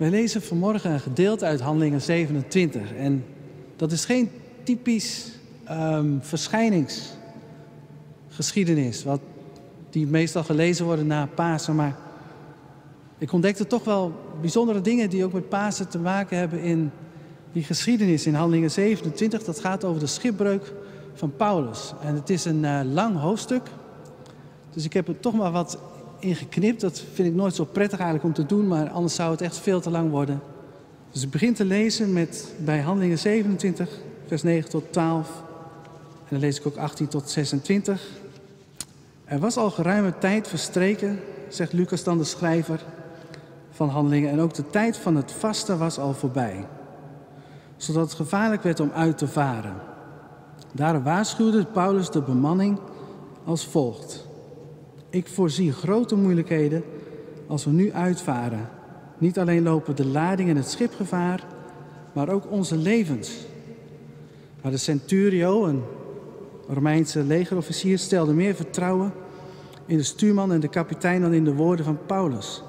Wij lezen vanmorgen een gedeelte uit Handelingen 27. En dat is geen typisch um, verschijningsgeschiedenis, wat, die meestal gelezen worden na Pasen. Maar ik ontdekte toch wel bijzondere dingen die ook met Pasen te maken hebben in die geschiedenis in Handelingen 27. Dat gaat over de schipbreuk van Paulus. En het is een uh, lang hoofdstuk. Dus ik heb er toch maar wat ingeknipt. Dat vind ik nooit zo prettig eigenlijk om te doen, maar anders zou het echt veel te lang worden. Dus ik begin te lezen met, bij Handelingen 27, vers 9 tot 12. En dan lees ik ook 18 tot 26. Er was al geruime tijd verstreken, zegt Lucas dan de schrijver van Handelingen. En ook de tijd van het vasten was al voorbij. Zodat het gevaarlijk werd om uit te varen. Daar waarschuwde Paulus de bemanning als volgt. Ik voorzie grote moeilijkheden als we nu uitvaren. Niet alleen lopen de lading en het schip gevaar, maar ook onze levens. Maar de centurio, een Romeinse legerofficier, stelde meer vertrouwen in de stuurman en de kapitein dan in de woorden van Paulus.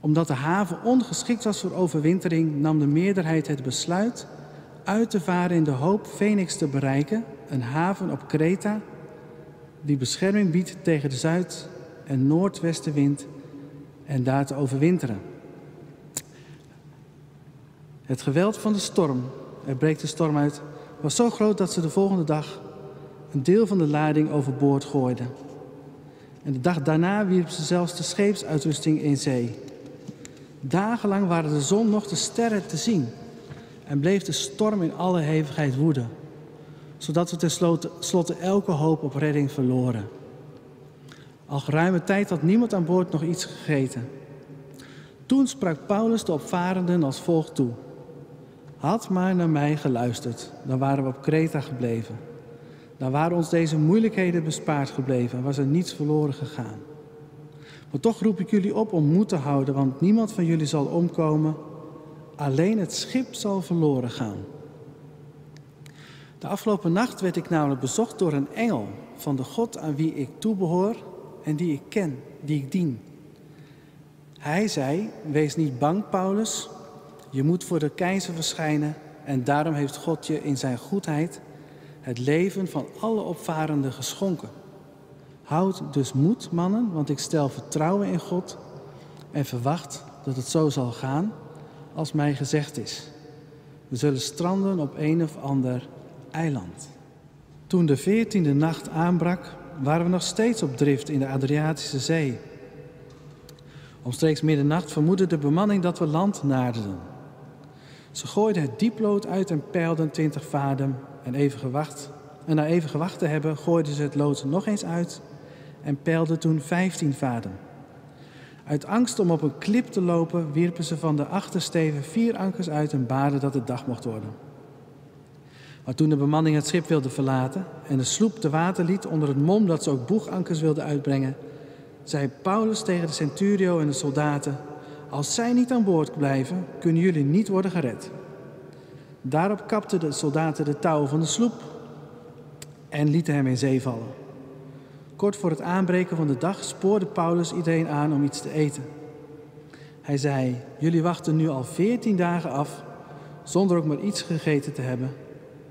Omdat de haven ongeschikt was voor overwintering, nam de meerderheid het besluit uit te varen in de hoop Phoenix te bereiken, een haven op Kreta die bescherming biedt tegen de zuid- en noordwestenwind en daar te overwinteren. Het geweld van de storm, er breekt de storm uit, was zo groot dat ze de volgende dag een deel van de lading overboord gooiden. En de dag daarna wierp ze zelfs de scheepsuitrusting in zee. Dagenlang waren de zon nog de sterren te zien en bleef de storm in alle hevigheid woeden zodat we tenslotte elke hoop op redding verloren. Al geruime tijd had niemand aan boord nog iets gegeten. Toen sprak Paulus de opvarenden als volgt toe. Had maar naar mij geluisterd, dan waren we op Kreta gebleven. Dan waren ons deze moeilijkheden bespaard gebleven en was er niets verloren gegaan. Maar toch roep ik jullie op om moed te houden, want niemand van jullie zal omkomen. Alleen het schip zal verloren gaan. De afgelopen nacht werd ik namelijk bezocht door een engel van de God aan wie ik toebehoor en die ik ken, die ik dien. Hij zei: Wees niet bang, Paulus. Je moet voor de keizer verschijnen en daarom heeft God je in zijn goedheid het leven van alle opvarenden geschonken. Houd dus moed, mannen, want ik stel vertrouwen in God en verwacht dat het zo zal gaan als mij gezegd is. We zullen stranden op een of ander eiland. Toen de veertiende nacht aanbrak, waren we nog steeds op drift in de Adriatische Zee. Omstreeks middernacht vermoedde de bemanning dat we land naderden. Ze gooiden het dieplood uit en peilden twintig vaden. En, even gewacht, en na even gewacht te hebben, gooiden ze het lood nog eens uit en peilden toen vijftien vaden. Uit angst om op een klip te lopen, wierpen ze van de achtersteven vier ankers uit en baden dat het dag mocht worden. Maar toen de bemanning het schip wilde verlaten en de sloep te water liet onder het mom dat ze ook boegankers wilden uitbrengen, zei Paulus tegen de centurio en de soldaten: Als zij niet aan boord blijven, kunnen jullie niet worden gered. Daarop kapten de soldaten de touwen van de sloep en lieten hem in zee vallen. Kort voor het aanbreken van de dag spoorde Paulus iedereen aan om iets te eten. Hij zei: Jullie wachten nu al veertien dagen af zonder ook maar iets gegeten te hebben.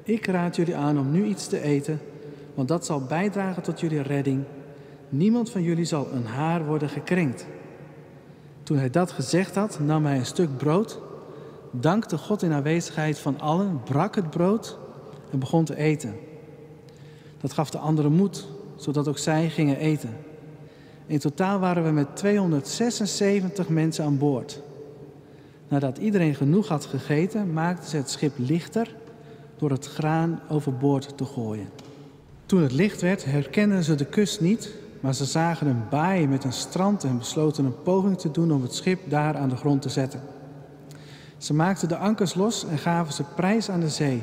Ik raad jullie aan om nu iets te eten, want dat zal bijdragen tot jullie redding. Niemand van jullie zal een haar worden gekrenkt. Toen hij dat gezegd had, nam hij een stuk brood, dankte God in aanwezigheid van allen, brak het brood en begon te eten. Dat gaf de anderen moed, zodat ook zij gingen eten. In totaal waren we met 276 mensen aan boord. Nadat iedereen genoeg had gegeten, maakten ze het schip lichter door het graan overboord te gooien. Toen het licht werd, herkenden ze de kust niet, maar ze zagen een baai met een strand en besloten een poging te doen om het schip daar aan de grond te zetten. Ze maakten de ankers los en gaven ze prijs aan de zee.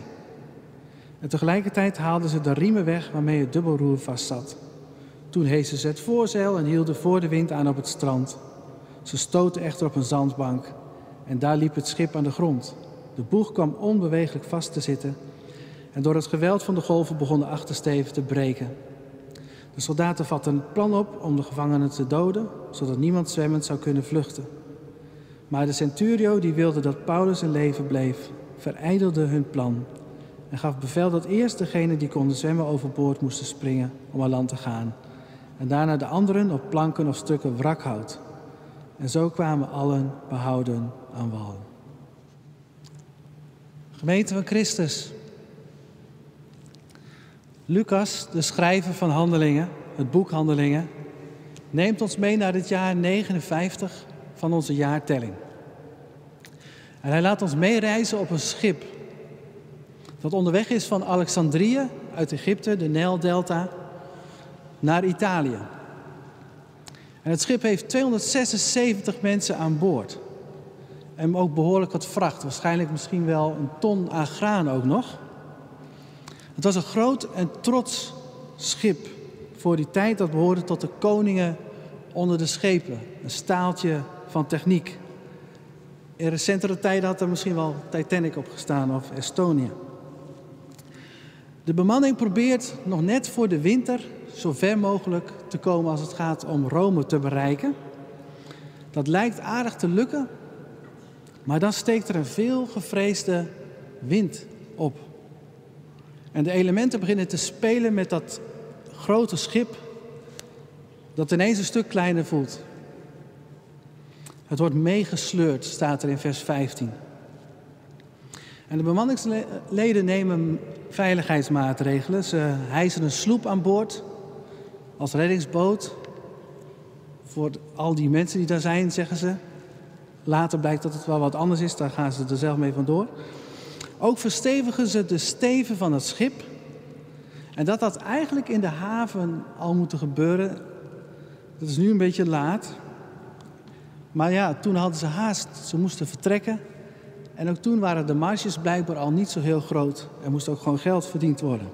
En tegelijkertijd haalden ze de riemen weg waarmee het dubbelroer vastzat. Toen hezen ze het voorzeil en hielden voor de wind aan op het strand. Ze stoten echter op een zandbank en daar liep het schip aan de grond. De boeg kwam onbeweeglijk vast te zitten en door het geweld van de golven begon de achtersteven te breken. De soldaten vatten het plan op om de gevangenen te doden, zodat niemand zwemmend zou kunnen vluchten. Maar de centurio die wilde dat Paulus in leven bleef, verijdelde hun plan en gaf bevel dat eerst degenen die konden zwemmen overboord moesten springen om aan land te gaan. En daarna de anderen op planken of stukken wrakhout. En zo kwamen allen behouden aan wal. Gemeente van Christus. Lucas, de schrijver van Handelingen, het boek Handelingen, neemt ons mee naar het jaar 59 van onze jaartelling. En hij laat ons meereizen op een schip dat onderweg is van Alexandrië uit Egypte, de Nijldelta, naar Italië. En het schip heeft 276 mensen aan boord. En ook behoorlijk wat vracht, waarschijnlijk misschien wel een ton aan graan ook nog. Het was een groot en trots schip voor die tijd dat behoorde tot de koningen onder de schepen. Een staaltje van techniek. In recentere tijden had er misschien wel Titanic op gestaan of Estonia. De bemanning probeert nog net voor de winter zo ver mogelijk te komen als het gaat om Rome te bereiken. Dat lijkt aardig te lukken, maar dan steekt er een veel gevreesde wind op. En de elementen beginnen te spelen met dat grote schip dat ineens een stuk kleiner voelt. Het wordt meegesleurd, staat er in vers 15. En de bemanningsleden nemen veiligheidsmaatregelen. Ze hijsen een sloep aan boord als reddingsboot. Voor al die mensen die daar zijn, zeggen ze. Later blijkt dat het wel wat anders is, daar gaan ze er zelf mee vandoor. Ook verstevigen ze de steven van het schip. En dat had eigenlijk in de haven al moeten gebeuren. Dat is nu een beetje laat. Maar ja, toen hadden ze haast. Ze moesten vertrekken. En ook toen waren de marges blijkbaar al niet zo heel groot. Er moest ook gewoon geld verdiend worden.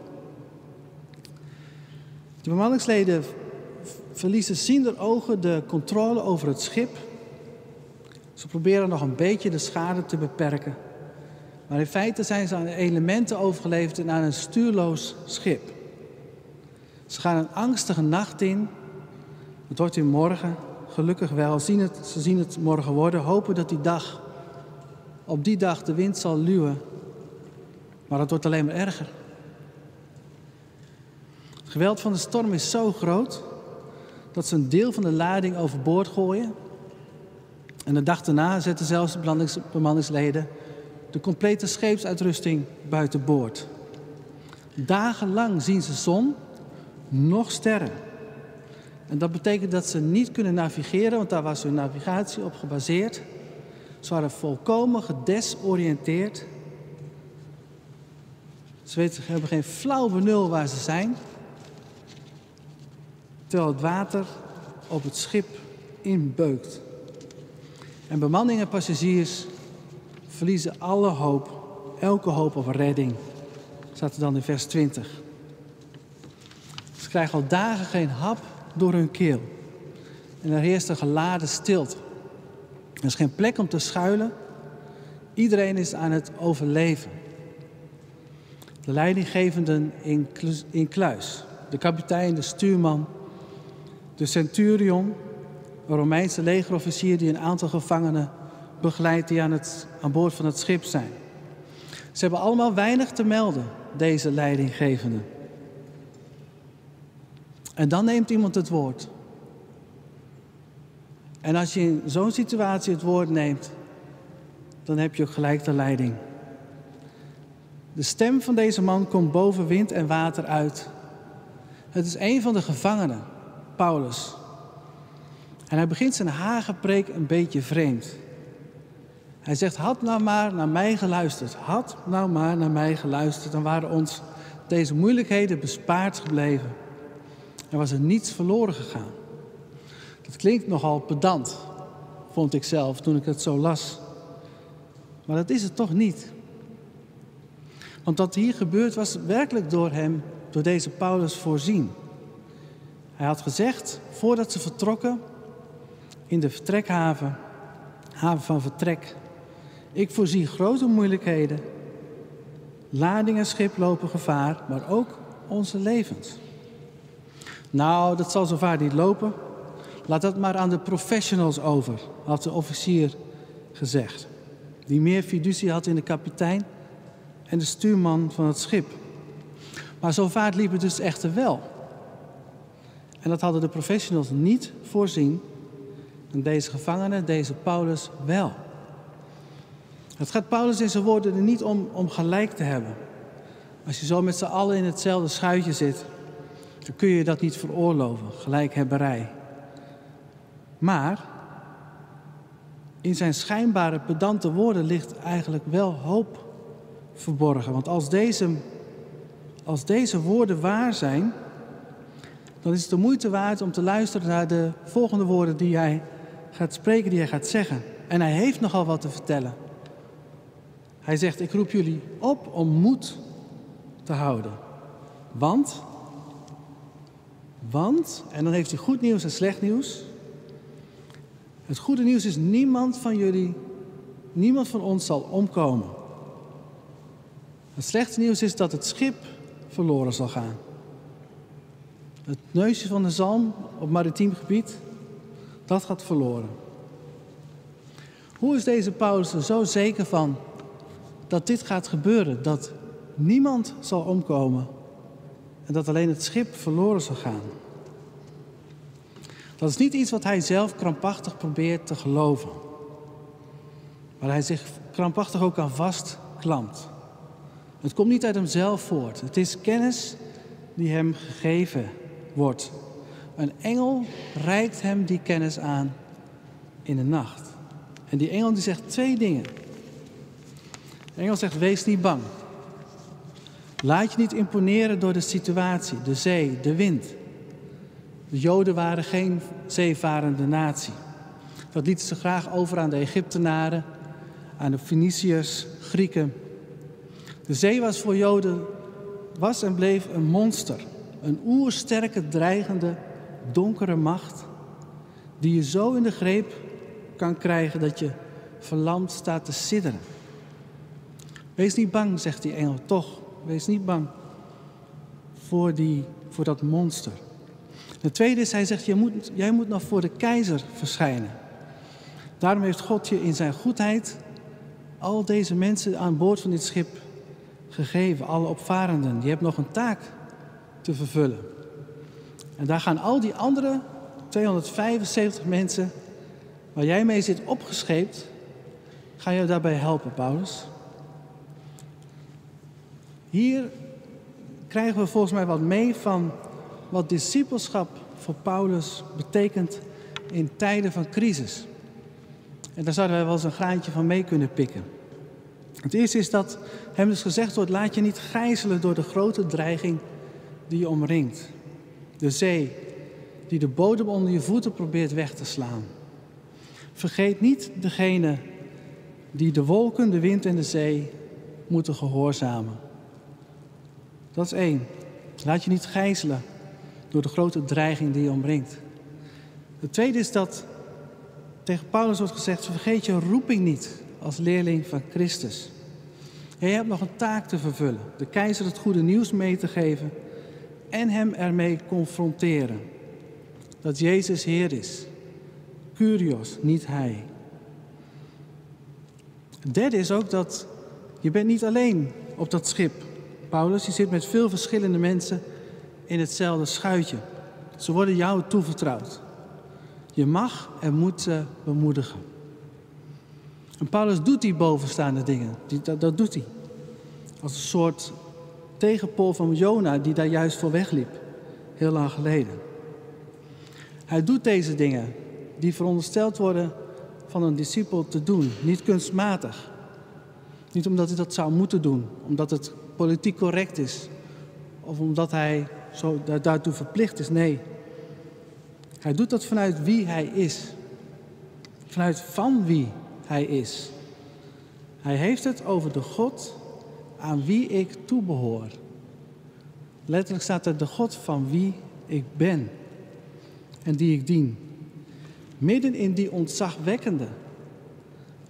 De bemanningsleden verliezen ziender ogen de controle over het schip. Ze proberen nog een beetje de schade te beperken. Maar in feite zijn ze aan elementen overgeleverd en aan een stuurloos schip. Ze gaan een angstige nacht in. Het wordt weer morgen. Gelukkig wel. Zien het, ze zien het morgen worden. Hopen dat die dag op die dag de wind zal luwen. Maar het wordt alleen maar erger. Het geweld van de storm is zo groot dat ze een deel van de lading overboord gooien. En de dag daarna zetten zelfs de bemanningsleden de complete scheepsuitrusting buiten boord. Dagenlang zien ze zon, nog sterren. En dat betekent dat ze niet kunnen navigeren, want daar was hun navigatie op gebaseerd. Ze waren volkomen gedesoriënteerd. Ze, weten, hebben geen flauw benul waar ze zijn. Terwijl het water op het schip inbeukt. En bemanning en passagiers verliezen alle hoop, elke hoop op redding. Staat er dan in vers 20. Ze krijgen al dagen geen hap door hun keel. En er heerst een geladen stilte. Er is geen plek om te schuilen. Iedereen is aan het overleven. De leidinggevenden in, kluis, de kapitein, de stuurman, de centurion, een Romeinse legerofficier die een aantal gevangenen begeleidt die aan, het, aan boord van het schip zijn. Ze hebben allemaal weinig te melden, deze leidinggevenden. En dan neemt iemand het woord. En als je in zo'n situatie het woord neemt, dan heb je ook gelijk de leiding. De stem van deze man komt boven wind en water uit. Het is een van de gevangenen, Paulus. En hij begint zijn hagenpreek een beetje vreemd. Hij zegt, had nou maar naar mij geluisterd. Had nou maar naar mij geluisterd. Dan waren ons deze moeilijkheden bespaard gebleven. Er was er niets verloren gegaan. Het klinkt nogal pedant, vond ik zelf toen ik het zo las. Maar dat is het toch niet. Want wat hier gebeurt was werkelijk door hem, door deze Paulus voorzien. Hij had gezegd, voordat ze vertrokken, in de vertrekhaven, haven van vertrek, ik voorzie grote moeilijkheden. Lading en schip lopen gevaar, maar ook onze levens. Nou, dat zal zo vaak niet lopen, Laat dat maar aan de professionals over, had de officier gezegd. Die meer fiducie had in de kapitein en de stuurman van het schip. Maar zo vaart liep het dus echter wel. En dat hadden de professionals niet voorzien. En deze gevangene, deze Paulus, wel. Het gaat Paulus in zijn woorden er niet om om gelijk te hebben. Als je zo met z'n allen in hetzelfde schuitje zit, dan kun je dat niet veroorloven, gelijkhebberij. Maar in zijn schijnbare pedante woorden ligt eigenlijk wel hoop verborgen. Want als deze, als deze woorden waar zijn, dan is het de moeite waard om te luisteren naar de volgende woorden die hij gaat spreken, die hij gaat zeggen. En hij heeft nogal wat te vertellen. Hij zegt, ik roep jullie op om moed te houden. Want, want, en dan heeft hij goed nieuws en slecht nieuws. Het goede nieuws is, niemand van jullie, niemand van ons zal omkomen. Het slechte nieuws is dat het schip verloren zal gaan. Het neusje van de zalm op maritiem gebied, dat gaat verloren. Hoe is deze Paulus er zo zeker van dat dit gaat gebeuren? Dat niemand zal omkomen en dat alleen het schip verloren zal gaan? Dat is niet iets wat hij zelf krampachtig probeert te geloven. Waar hij zich krampachtig ook aan vastklampt. Het komt niet uit hemzelf voort. Het is kennis die hem gegeven wordt. Een engel reikt hem die kennis aan in de nacht. En die engel die zegt twee dingen. De engel zegt: Wees niet bang. Laat je niet imponeren door de situatie, de zee, de wind. De Joden waren geen zeevarende natie. Dat lieten ze graag over aan de Egyptenaren, aan de Feniciërs, Grieken. De zee was voor Joden, was en bleef een monster. Een oersterke, dreigende, donkere macht. Die je zo in de greep kan krijgen dat je verlamd staat te sidderen. Wees niet bang, zegt die engel, toch. Wees niet bang voor, die, voor dat monster. De tweede is, hij zegt, jij moet, jij moet nog voor de keizer verschijnen. Daarom heeft God je in zijn goedheid al deze mensen aan boord van dit schip gegeven, alle opvarenden. Je hebt nog een taak te vervullen. En daar gaan al die andere 275 mensen waar jij mee zit opgescheept, gaan jou daarbij helpen, Paulus. Hier krijgen we volgens mij wat mee van wat discipelschap voor Paulus betekent in tijden van crisis. En daar zouden wij wel eens een graantje van mee kunnen pikken. Het eerste is dat hem dus gezegd wordt: laat je niet gijzelen door de grote dreiging die je omringt. De zee die de bodem onder je voeten probeert weg te slaan. Vergeet niet degene die de wolken, de wind en de zee moeten gehoorzamen. Dat is één. Laat je niet gijzelen door de grote dreiging die je omringt. Het tweede is dat tegen Paulus wordt gezegd: vergeet je roeping niet als leerling van Christus. je hebt nog een taak te vervullen: de keizer het goede nieuws mee te geven en hem ermee confronteren. Dat Jezus Heer is. Curios, niet Hij. Het derde is ook dat je bent niet alleen op dat schip. Paulus, je zit met veel verschillende mensen in hetzelfde schuitje. Ze worden jou toevertrouwd. Je mag en moet ze bemoedigen. En Paulus doet die bovenstaande dingen. Die, dat, dat doet hij. Als een soort tegenpol van Jona die daar juist voor wegliep. Heel lang geleden. Hij doet deze dingen die verondersteld worden van een discipel te doen. Niet kunstmatig. Niet omdat hij dat zou moeten doen. Omdat het politiek correct is. Of omdat hij zo daartoe verplicht is. Nee. Hij doet dat vanuit wie hij is. Vanuit van wie hij is. Hij heeft het over de God aan wie ik toebehoor. Letterlijk staat er de God van wie ik ben en die ik dien. Midden in die ontzagwekkende,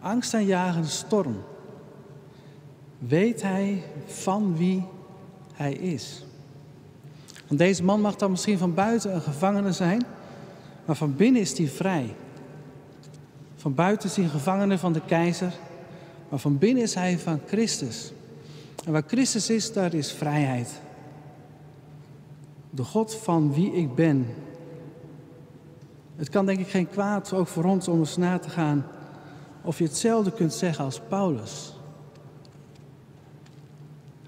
angstaanjagende storm weet hij van wie hij is. Want deze man mag dan misschien van buiten een gevangene zijn, maar van binnen is hij vrij. Van buiten is hij een gevangene van de keizer, maar van binnen is hij van Christus. En waar Christus is, daar is vrijheid. De God van wie ik ben. Het kan denk ik geen kwaad, ook voor ons, om eens na te gaan of je hetzelfde kunt zeggen als Paulus.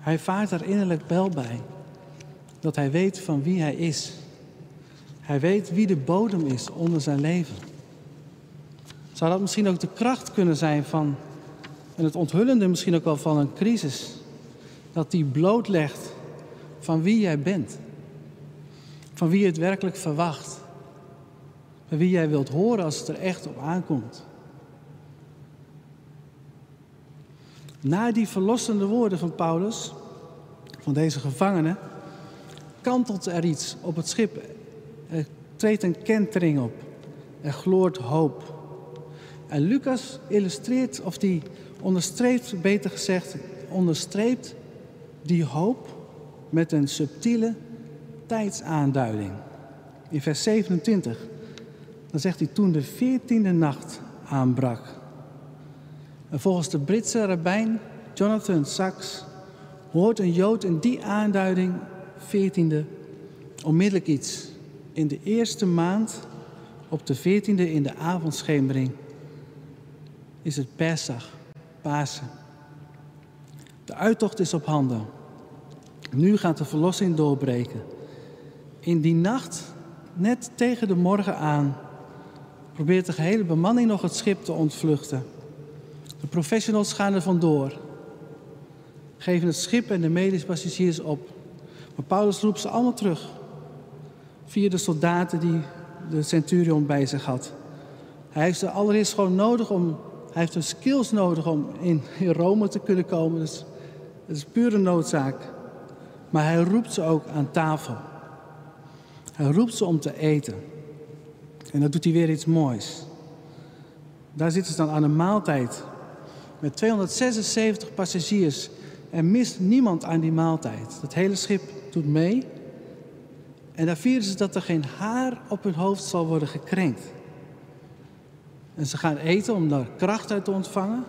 Hij vaart er innerlijk wel bij dat hij weet van wie hij is. Hij weet wie de bodem is onder zijn leven. Zou dat misschien ook de kracht kunnen zijn van, en het onthullende misschien ook wel van een crisis, dat die blootlegt van wie jij bent, van wie je het werkelijk verwacht, van wie jij wilt horen als het er echt op aankomt. Na die verlossende woorden van Paulus, van deze gevangenen, kantelt er iets op het schip. Er treedt een kentering op. Er gloort hoop. En Lucas illustreert, of die onderstreept, beter gezegd, onderstreept die hoop met een subtiele tijdsaanduiding. In vers 27, dan zegt hij toen de veertiende nacht aanbrak. En volgens de Britse rabbijn Jonathan Sachs hoort een Jood in die aanduiding, veertiende, onmiddellijk iets. In de eerste maand, op de veertiende in de avondschemering, is het Pesach, Pasen. De uittocht is op handen. Nu gaat de verlossing doorbreken. In die nacht, net tegen de morgen aan, probeert de gehele bemanning nog het schip te ontvluchten. De professionals gaan er vandoor, geven het schip en de medische passagiers op. Maar Paulus roept ze allemaal terug, via de soldaten die de centurion bij zich had. Hij heeft ze allereerst gewoon nodig om, hij heeft de skills nodig om in, in Rome te kunnen komen. Dus het is pure noodzaak. Maar hij roept ze ook aan tafel. Hij roept ze om te eten. En dan doet hij weer iets moois. Daar zitten ze dan aan een maaltijd met 276 passagiers. Er mist niemand aan die maaltijd. Het hele schip doet mee. En daar vieren ze dat er geen haar op hun hoofd zal worden gekrenkt. En ze gaan eten om daar kracht uit te ontvangen.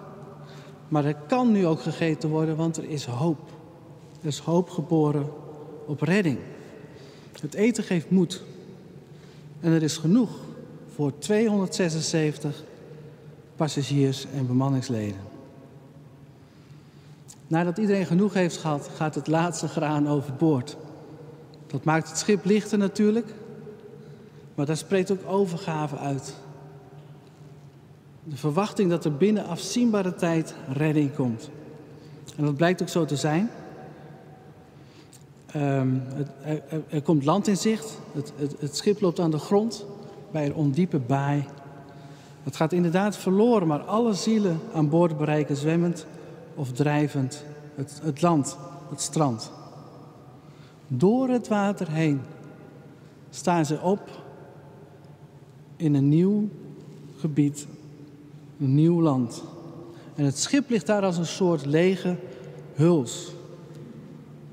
Maar er kan nu ook gegeten worden, want er is hoop. Er is hoop geboren op redding. Het eten geeft moed. En er is genoeg voor 276 passagiers en bemanningsleden. Nadat iedereen genoeg heeft gehad, gaat het laatste graan overboord. Dat maakt het schip lichter natuurlijk, maar daar spreekt ook overgave uit. De verwachting dat er binnen afzienbare tijd redding komt. En dat blijkt ook zo te zijn. Um, het, er, komt land in zicht. Het, het, het, schip loopt aan de grond bij een ondiepe baai. Het gaat inderdaad verloren, maar alle zielen aan boord bereiken zwemmend of drijvend het, het land, het strand. Door het water heen staan ze op in een nieuw gebied, nieuw land. En het schip ligt daar als een soort lege huls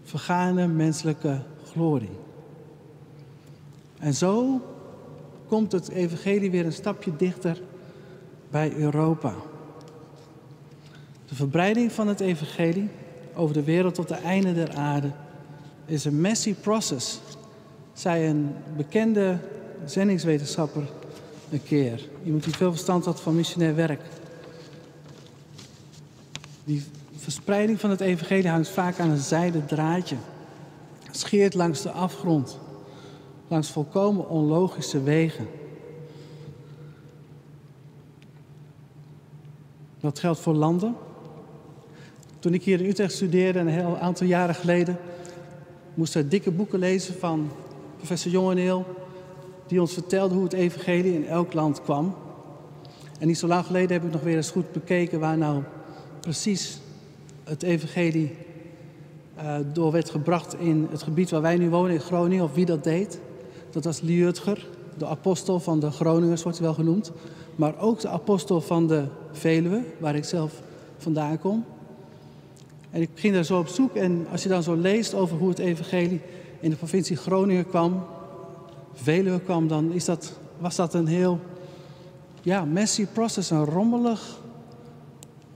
vergane menselijke glorie. En zo komt het evangelie weer een stapje dichter bij Europa. De verbreiding van het evangelie over de wereld tot de einde der aarde is een messy process, zei een bekende zendingswetenschapper een keer. Iemand die veel verstand had van missionair werk. Die verspreiding van het evangelie hangt vaak aan een zijden draadje. Scheert langs de afgrond. Langs volkomen onlogische wegen. Dat geldt voor landen. Toen ik hier in Utrecht studeerde, een heel aantal jaren geleden, moest ik dikke boeken lezen van professor Jongeneel, die ons vertelde hoe het evangelie in elk land kwam. En niet zo lang geleden heb ik nog weer eens goed bekeken waar nou precies het evangelie uh, door werd gebracht in het gebied waar wij nu wonen, in Groningen, of wie dat deed. Dat was Liutger, de apostel van de Groningers wordt hij wel genoemd. Maar ook de apostel van de Veluwe, waar ik zelf vandaan kom. En ik ging daar zo op zoek en als je dan zo leest over hoe het evangelie in de provincie Groningen kwam, Veluwe kwam, dan is dat, was dat een heel ja, messy process, een rommelig,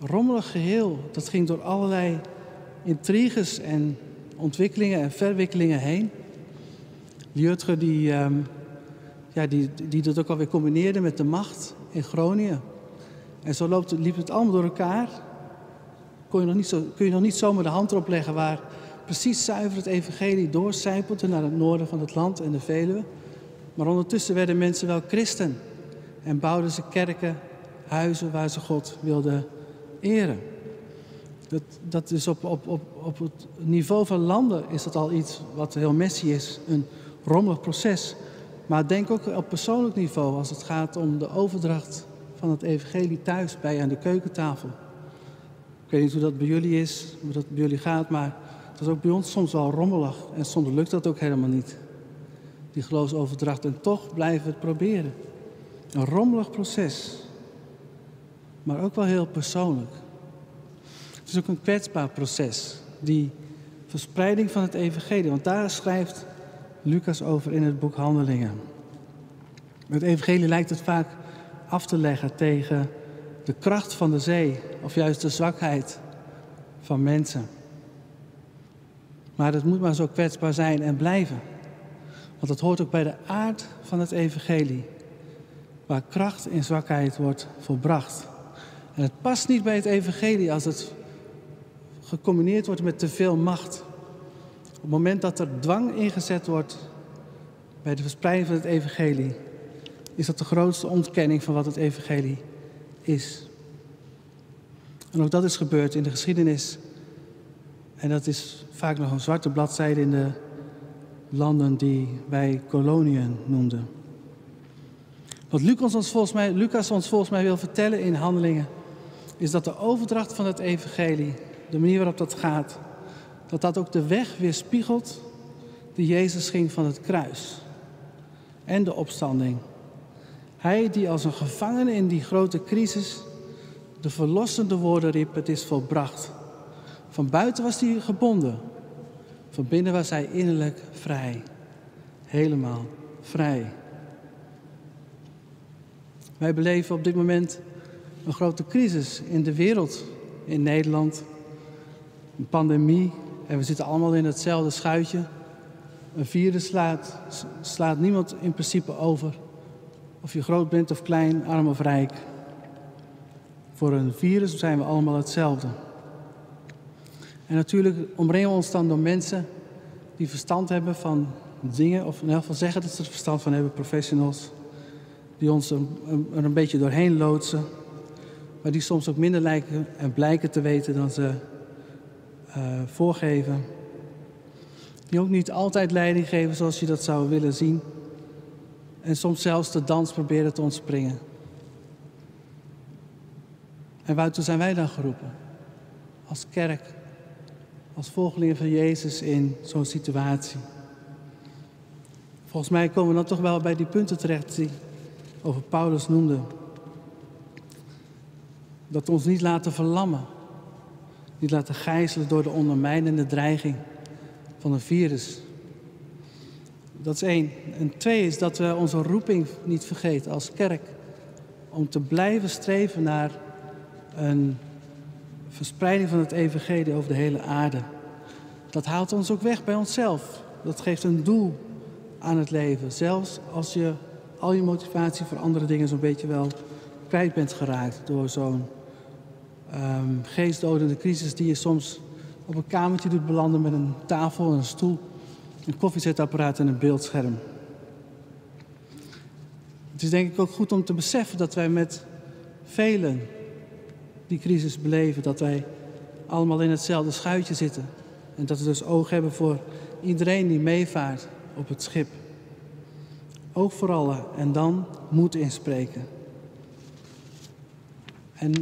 rommelig geheel. Dat ging door allerlei intriges en ontwikkelingen en verwikkelingen heen. Liutger die, ehm, ja, die, die dat ook alweer combineerde met de macht in Groningen. En zo loopt, liep het allemaal door elkaar. Kon je nog niet zo, kun je nog niet zomaar de hand erop leggen waar precies zuiver het evangelie doorcijpelde naar het noorden van het land en de Veluwe. Maar ondertussen werden mensen wel christen en bouwden ze kerken, huizen waar ze God wilden eren. Dat, dat is op, op, op, op het niveau van landen is dat al iets wat heel messy is, een rommelig proces. Maar denk ook op persoonlijk niveau als het gaat om de overdracht van het evangelie thuis bij aan de keukentafel. Ik weet niet hoe dat bij jullie is, hoe dat bij jullie gaat, maar het is ook bij ons soms wel rommelig en soms lukt dat ook helemaal niet. Die geloofsoverdracht en toch blijven we het proberen. Een rommelig proces, maar ook wel heel persoonlijk. Het is ook een kwetsbaar proces, die verspreiding van het evangelie, want daar schrijft Lucas over in het boek Handelingen. Het evangelie lijkt het vaak af te leggen tegen de kracht van de zee of juist de zwakheid van mensen. Maar het moet maar zo kwetsbaar zijn en blijven. Want het hoort ook bij de aard van het evangelie, waar kracht in zwakheid wordt volbracht. En het past niet bij het evangelie als het gecombineerd wordt met te veel macht. Op het moment dat er dwang ingezet wordt bij de verspreiding van het evangelie, is dat de grootste ontkenning van wat het evangelie is. En ook dat is gebeurd in de geschiedenis. En dat is vaak nog een zwarte bladzijde in de landen die wij koloniën noemden. Wat Lucas ons volgens mij, Lucas ons volgens mij wil vertellen in handelingen, is dat de overdracht van het evangelie, de manier waarop dat gaat, dat dat ook de weg weerspiegelt die Jezus ging van het kruis en de opstanding. Hij die als een gevangene in die grote crisis de verlossende woorden riep, het is volbracht. Van buiten was hij gebonden, van binnen was hij innerlijk vrij. Helemaal vrij. Wij beleven op dit moment een grote crisis in de wereld, in Nederland. Een pandemie en we zitten allemaal in hetzelfde schuitje. Een virus slaat, slaat niemand in principe over. Of je groot bent of klein, arm of rijk. Voor een virus zijn we allemaal hetzelfde. En natuurlijk omringen we ons dan door mensen die verstand hebben van dingen, of in elk geval zeggen dat ze er verstand van hebben, professionals, die ons er een, beetje doorheen loodsen, maar die soms ook minder lijken en blijken te weten dan ze uh, voorgeven. Die ook niet altijd leiding geven zoals je dat zou willen zien. En soms zelfs de dans proberen te ontspringen. En waartoe zijn wij dan geroepen? Als kerk, als volgelingen van Jezus in zo'n situatie. Volgens mij komen we dan toch wel bij die punten terecht die over Paulus noemde. Dat ons niet laten verlammen. Niet laten gijzelen door de ondermijnende dreiging van een virus. Dat is één. En twee is dat we onze roeping niet vergeten als kerk. Om te blijven streven naar een verspreiding van het evangelie over de hele aarde. Dat haalt ons ook weg bij onszelf. Dat geeft een doel aan het leven. Zelfs als je al je motivatie voor andere dingen zo'n beetje wel kwijt bent geraakt door zo'n um, geestdodende crisis die je soms op een kamertje doet belanden met een tafel, een stoel, een koffiezetapparaat en een beeldscherm. Het is denk ik ook goed om te beseffen dat wij met velen die crisis beleven, dat wij allemaal in hetzelfde schuitje zitten. En dat we dus oog hebben voor iedereen die meevaart op het schip. Oog voor allen en dan moed inspreken. En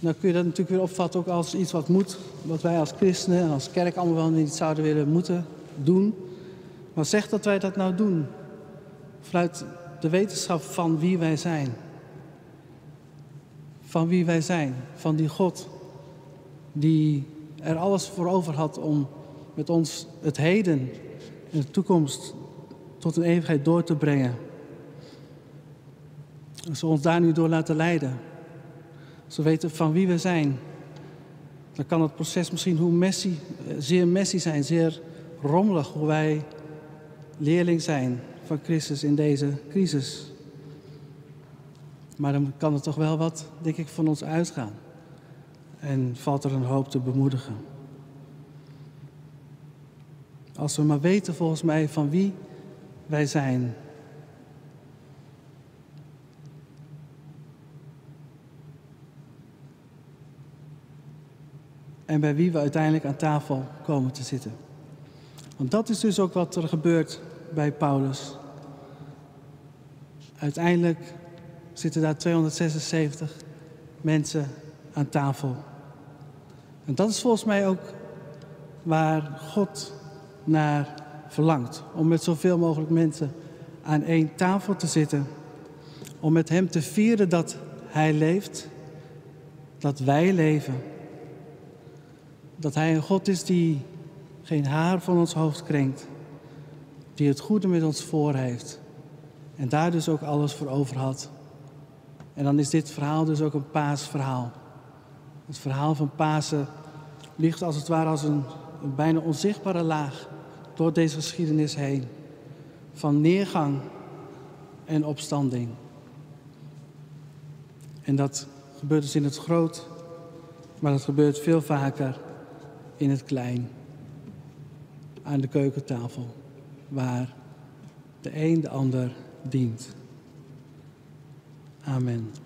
dan kun je dat natuurlijk weer opvatten ook als iets wat moet, wat wij als christenen en als kerk allemaal wel niet zouden willen moeten doen. Maar zeg dat wij dat nou doen. Vanuit de wetenschap van wie wij zijn. Van wie wij zijn. Van die God die er alles voor over had om met ons het heden en de toekomst tot een eeuwigheid door te brengen. Als we ons daar nu door laten leiden, als we weten van wie we zijn, dan kan het proces misschien hoe messy, eh, zeer messy zijn, zeer rommelig, hoe wij leerling zijn van Christus in deze crisis. Maar dan kan er toch wel wat, denk ik, van ons uitgaan. En valt er een hoop te bemoedigen. Als we maar weten volgens mij van wie wij zijn. En bij wie we uiteindelijk aan tafel komen te zitten. Want dat is dus ook wat er gebeurt bij Paulus. Uiteindelijk zitten daar 276 mensen aan tafel. En dat is volgens mij ook waar God naar verlangt. Om met zoveel mogelijk mensen aan één tafel te zitten. Om met Hem te vieren dat Hij leeft. Dat wij leven. Dat Hij een God is die geen haar van ons hoofd krenkt. Die het goede met ons voor heeft. En daar dus ook alles voor over had. En dan is dit verhaal dus ook een paasverhaal. Het verhaal van Pasen ligt als het ware als een, een bijna onzichtbare laag door deze geschiedenis heen. Van neergang en opstanding. En dat gebeurt dus in het groot, maar dat gebeurt veel vaker in het klein. Aan de keukentafel, waar de een de ander dient. Amen.